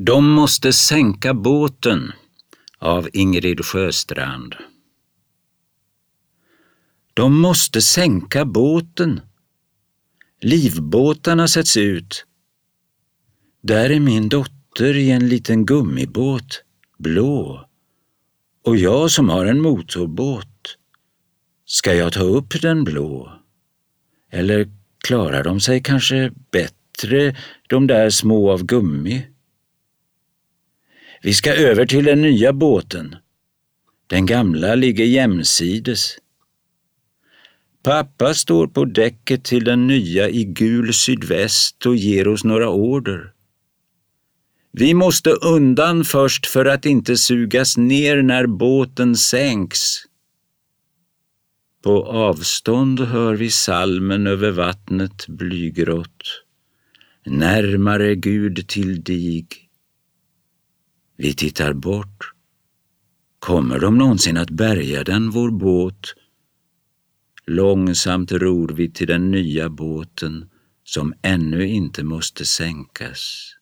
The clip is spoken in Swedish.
De måste sänka båten av Ingrid Sjöstrand. De måste sänka båten. Livbåtarna sätts ut. Där är min dotter i en liten gummibåt, blå. Och jag som har en motorbåt. Ska jag ta upp den blå? Eller klarar de sig kanske bättre, de där små av gummi? Vi ska över till den nya båten. Den gamla ligger jämsides. Pappa står på däcket till den nya i gul sydväst och ger oss några order. Vi måste undan först för att inte sugas ner när båten sänks. På avstånd hör vi salmen över vattnet blygrått. Närmare Gud till dig. Vi tittar bort. Kommer de någonsin att bärga den, vår båt? Långsamt ror vi till den nya båten som ännu inte måste sänkas.